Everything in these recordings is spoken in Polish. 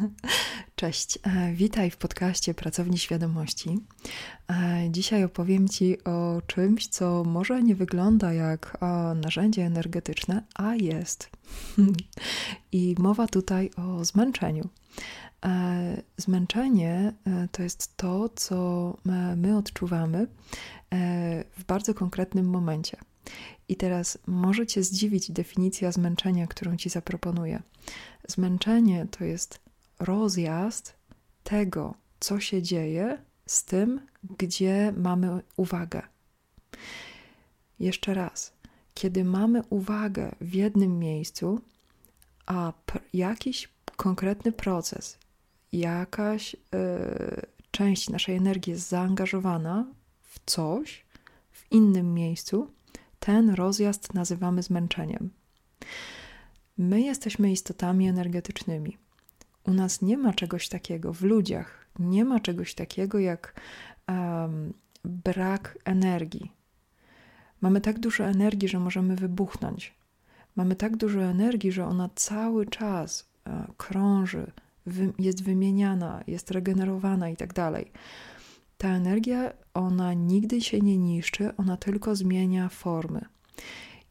Cześć, e, witaj w podcaście Pracowni Świadomości. E, dzisiaj opowiem Ci o czymś, co może nie wygląda jak narzędzie energetyczne, a jest. I mowa tutaj o zmęczeniu. E, zmęczenie to jest to, co my odczuwamy w bardzo konkretnym momencie. I teraz może Cię zdziwić definicja zmęczenia, którą Ci zaproponuję. Zmęczenie to jest rozjazd tego, co się dzieje, z tym, gdzie mamy uwagę. Jeszcze raz, kiedy mamy uwagę w jednym miejscu, a jakiś konkretny proces, jakaś yy, część naszej energii jest zaangażowana w coś w innym miejscu, ten rozjazd nazywamy zmęczeniem. My jesteśmy istotami energetycznymi. U nas nie ma czegoś takiego, w ludziach nie ma czegoś takiego jak um, brak energii. Mamy tak dużo energii, że możemy wybuchnąć. Mamy tak dużo energii, że ona cały czas e, krąży, jest wymieniana, jest regenerowana i tak dalej. Ta energia, ona nigdy się nie niszczy, ona tylko zmienia formy.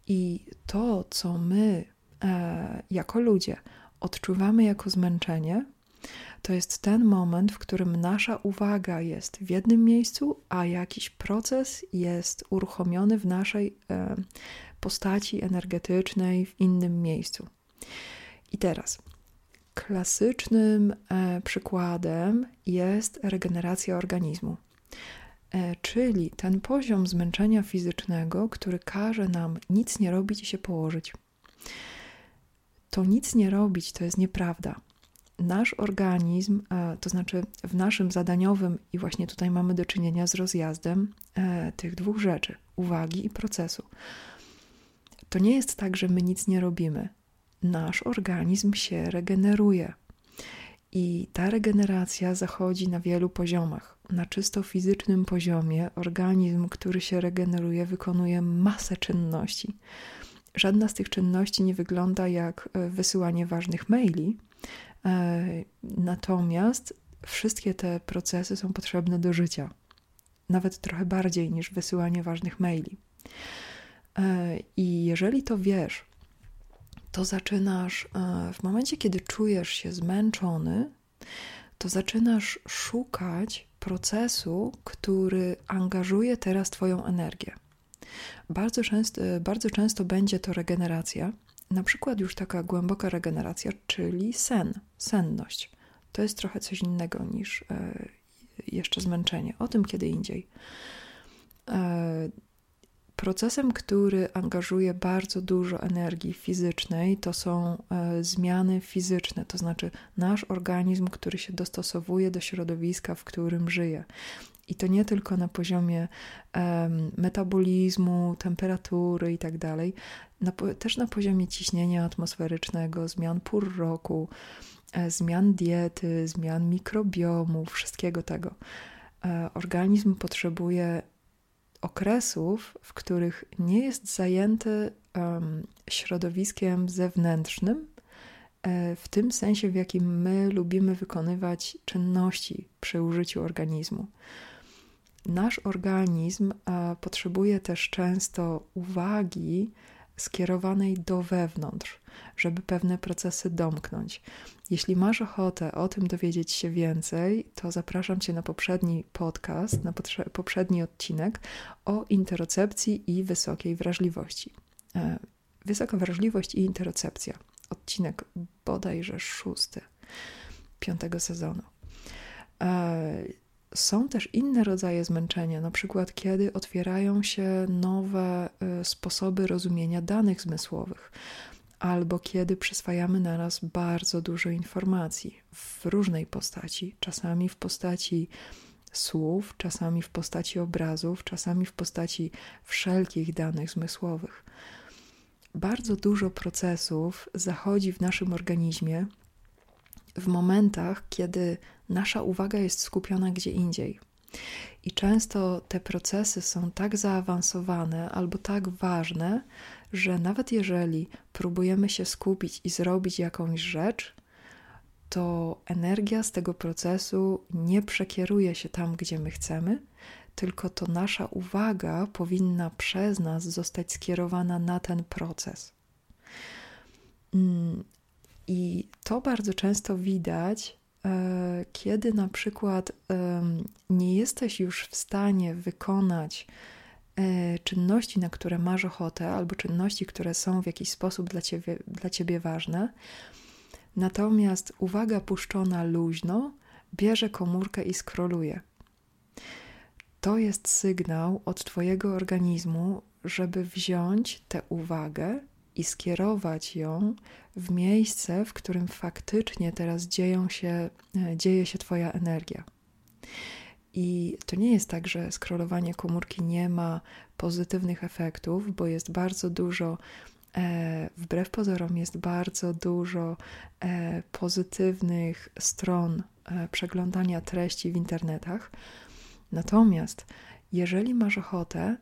I to, co my e, jako ludzie odczuwamy jako zmęczenie, to jest ten moment, w którym nasza uwaga jest w jednym miejscu, a jakiś proces jest uruchomiony w naszej e, postaci energetycznej w innym miejscu. I teraz klasycznym e, przykładem jest regeneracja organizmu. E, czyli ten poziom zmęczenia fizycznego, który każe nam nic nie robić i się położyć to nic nie robić to jest nieprawda. Nasz organizm, e, to znaczy w naszym zadaniowym, i właśnie tutaj mamy do czynienia z rozjazdem e, tych dwóch rzeczy uwagi i procesu. To nie jest tak, że my nic nie robimy. Nasz organizm się regeneruje. I ta regeneracja zachodzi na wielu poziomach. Na czysto fizycznym poziomie organizm, który się regeneruje, wykonuje masę czynności Żadna z tych czynności nie wygląda jak e, wysyłanie ważnych maili, e, natomiast wszystkie te procesy są potrzebne do życia, nawet trochę bardziej niż wysyłanie ważnych maili. E, I jeżeli to wiesz, to zaczynasz, w momencie, kiedy czujesz się zmęczony, to zaczynasz szukać procesu, który angażuje teraz Twoją energię. Bardzo często, bardzo często będzie to regeneracja, na przykład już taka głęboka regeneracja, czyli sen, senność. To jest trochę coś innego niż e, jeszcze zmęczenie. O tym kiedy indziej. E, procesem, który angażuje bardzo dużo energii fizycznej, to są e, zmiany fizyczne, to znaczy nasz organizm, który się dostosowuje do środowiska, w którym żyje. I to nie tylko na poziomie um, metabolizmu, temperatury i tak dalej, też na poziomie ciśnienia atmosferycznego, zmian pór roku, e, zmian diety, zmian mikrobiomu, wszystkiego tego. E, organizm potrzebuje okresów, w których nie jest zajęty um, środowiskiem zewnętrznym, e, w tym sensie, w jakim my lubimy wykonywać czynności przy użyciu organizmu. Nasz organizm e, potrzebuje też często uwagi skierowanej do wewnątrz, żeby pewne procesy domknąć. Jeśli masz ochotę o tym dowiedzieć się więcej, to zapraszam Cię na poprzedni podcast, na poprzedni odcinek o interocepcji i wysokiej wrażliwości. E, wysoka wrażliwość i interocepcja. Odcinek bodajże szósty piątego sezonu. Są też inne rodzaje zmęczenia, na przykład kiedy otwierają się nowe y, sposoby rozumienia danych zmysłowych, albo kiedy przyswajamy naraz bardzo dużo informacji w różnej postaci, czasami w postaci słów, czasami w postaci obrazów, czasami w postaci wszelkich danych zmysłowych. Bardzo dużo procesów zachodzi w naszym organizmie w momentach, kiedy nasza uwaga jest skupiona gdzie indziej. I często te procesy są tak zaawansowane albo tak ważne, że nawet jeżeli próbujemy się skupić i zrobić jakąś rzecz, to energia z tego procesu nie przekieruje się tam, gdzie my chcemy, tylko to nasza uwaga powinna przez nas zostać skierowana na ten proces. Mm, I to bardzo często widać, kiedy na przykład nie jesteś już w stanie wykonać e, czynności, na które masz ochotę, albo czynności, które są w jakiś sposób dla ciebie, dla ciebie ważne, natomiast uwaga puszczona luźno bierze komórkę i skroluje. To jest sygnał od Twojego organizmu, żeby wziąć tę uwagę i skierować ją w miejsce, w którym faktycznie teraz dzieją się, e, dzieje się Twoja energia. I to nie jest tak, że skrolowanie komórki nie ma pozytywnych efektów, bo jest bardzo dużo, e, wbrew pozorom, jest bardzo dużo e, pozytywnych stron e, przeglądania treści w internetach Natomiast jeżeli masz ochotę,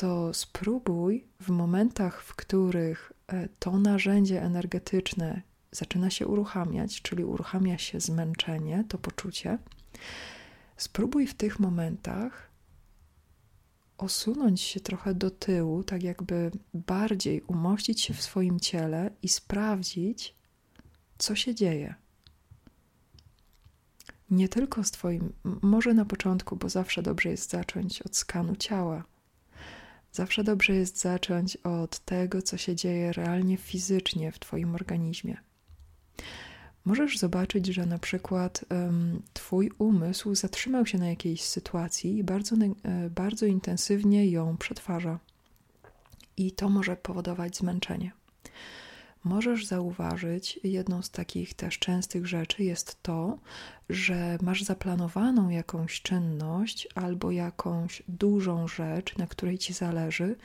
to spróbuj w momentach, w których e, to narzędzie energetyczne zaczyna się uruchamiać, czyli uruchamia się zmęczenie, to poczucie, spróbuj w tych momentach osunąć się trochę do tyłu, tak jakby bardziej umościć się w swoim ciele i sprawdzić, co się dzieje nie tylko z Twoim, może na początku, bo zawsze dobrze jest zacząć od skanu ciała. Zawsze dobrze jest zacząć od tego, co się dzieje realnie fizycznie w Twoim organizmie. Możesz zobaczyć, że na przykład um, Twój umysł zatrzymał się na jakiejś sytuacji i bardzo, e, bardzo intensywnie ją przetwarza. I to może powodować zmęczenie możesz zauważyć, jedną z takich też częstych rzeczy jest to, że masz zaplanowaną jakąś czynność albo jakąś dużą rzecz, na której ci zależy,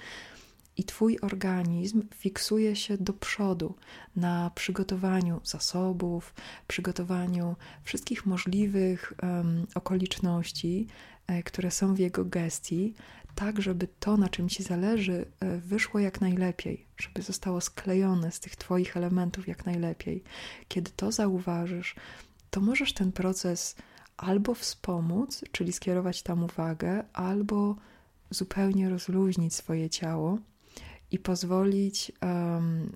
i Twój organizm fiksuje się do przodu na przygotowaniu zasobów, przygotowaniu wszystkich możliwych um, okoliczności, e, które są w jego gestii, tak, żeby to, na czym ci zależy, e, wyszło jak najlepiej, żeby zostało sklejone z tych Twoich elementów jak najlepiej. Kiedy to zauważysz, to możesz ten proces albo wspomóc, czyli skierować tam uwagę, albo zupełnie rozluźnić swoje ciało i pozwolić um,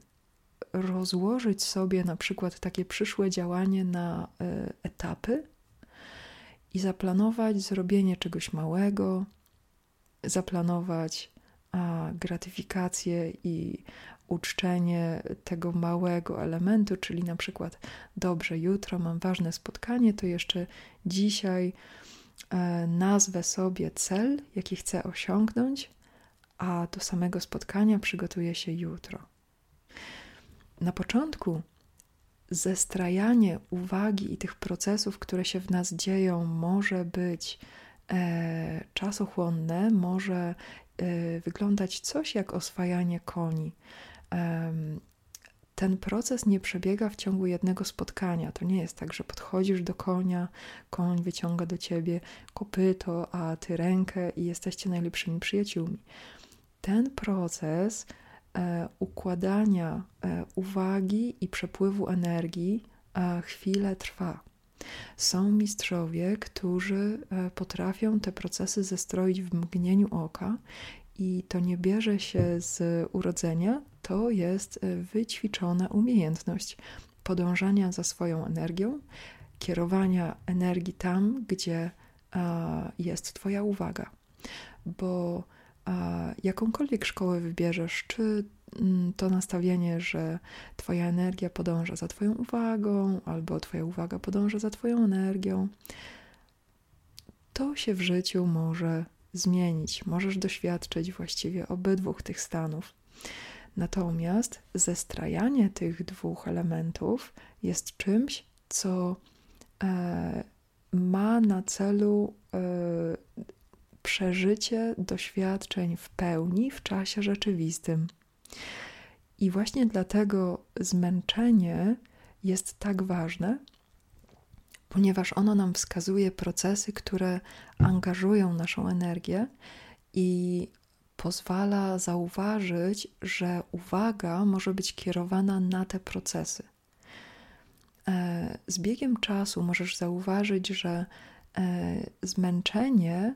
rozłożyć sobie na przykład takie przyszłe działanie na y, etapy i zaplanować zrobienie czegoś małego, zaplanować a, gratyfikację i uczczenie tego małego elementu, czyli na przykład, dobrze, jutro mam ważne spotkanie, to jeszcze dzisiaj e, nazwę sobie cel, jaki chcę osiągnąć, a do samego spotkania przygotuję się jutro. Na początku zestrajanie uwagi i tych procesów, które się w nas dzieją, może być czasochłonne, może e, wyglądać coś jak oswajanie koni. E, ten proces nie przebiega w ciągu jednego spotkania. To nie jest tak, że podchodzisz do konia, koń wyciąga do ciebie kopyto, a ty rękę i jesteście najlepszymi przyjaciółmi. Ten proces e, układania e, uwagi i przepływu energii e, chwilę trwa. Są mistrzowie, którzy e, potrafią te procesy zestroić w mgnieniu oka, i to nie bierze się z urodzenia, to jest e, wyćwiczona umiejętność podążania za swoją energią, kierowania energii tam, gdzie jest Twoja uwaga. Bo jakąkolwiek szkołę wybierzesz, czy Mm, to nastawienie, że Twoja energia podąża za Twoją uwagą, albo Twoja uwaga podąża za Twoją energią, to się w życiu może zmienić. Możesz doświadczyć właściwie obydwu tych stanów. Natomiast zestrajanie tych dwóch elementów jest czymś, co e, ma na celu e, przeżycie doświadczeń w pełni w czasie rzeczywistym. I właśnie dlatego zmęczenie jest tak ważne, ponieważ ono nam wskazuje procesy, które angażują naszą energię i pozwala zauważyć, że uwaga może być kierowana na te procesy. E, z biegiem czasu możesz zauważyć, że zmęczenie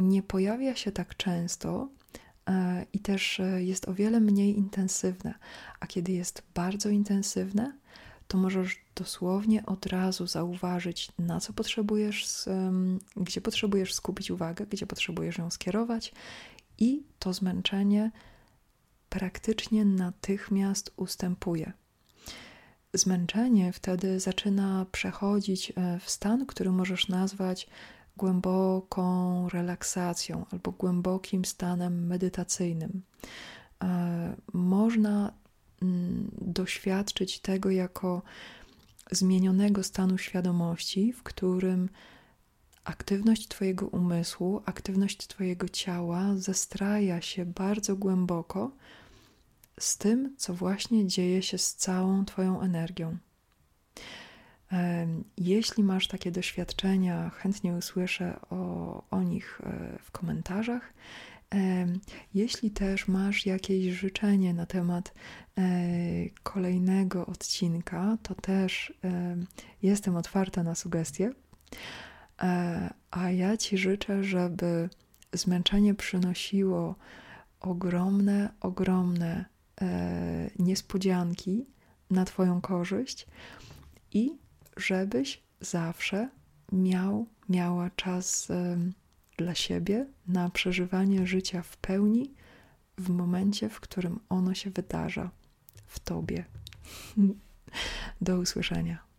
nie pojawia się tak często i też jest o wiele mniej intensywne. A kiedy jest bardzo intensywne, to możesz dosłownie od razu zauważyć, na co potrzebujesz, gdzie potrzebujesz skupić uwagę, gdzie potrzebujesz ją skierować, i to zmęczenie praktycznie natychmiast ustępuje. Zmęczenie wtedy zaczyna przechodzić e, w stan, który możesz nazwać głęboką relaksacją albo głębokim stanem medytacyjnym. E, można Mm, doświadczyć tego jako zmienionego stanu świadomości, w którym aktywność Twojego umysłu, aktywność Twojego ciała zestraja się bardzo głęboko z tym, co właśnie dzieje się z całą Twoją energią. Jeśli masz takie doświadczenia, chętnie usłyszę o, o nich e, w komentarzach. Jeśli też masz jakieś życzenie na temat e, kolejnego odcinka, to też jestem otwarta na sugestie. E, a ja Ci życzę, żeby zmęczenie przynosiło ogromne, ogromne niespodzianki na Twoją korzyść i żebyś zawsze miał, miała czas dla siebie na przeżywanie życia w pełni w momencie, w którym ono się wydarza w Tobie. Do usłyszenia.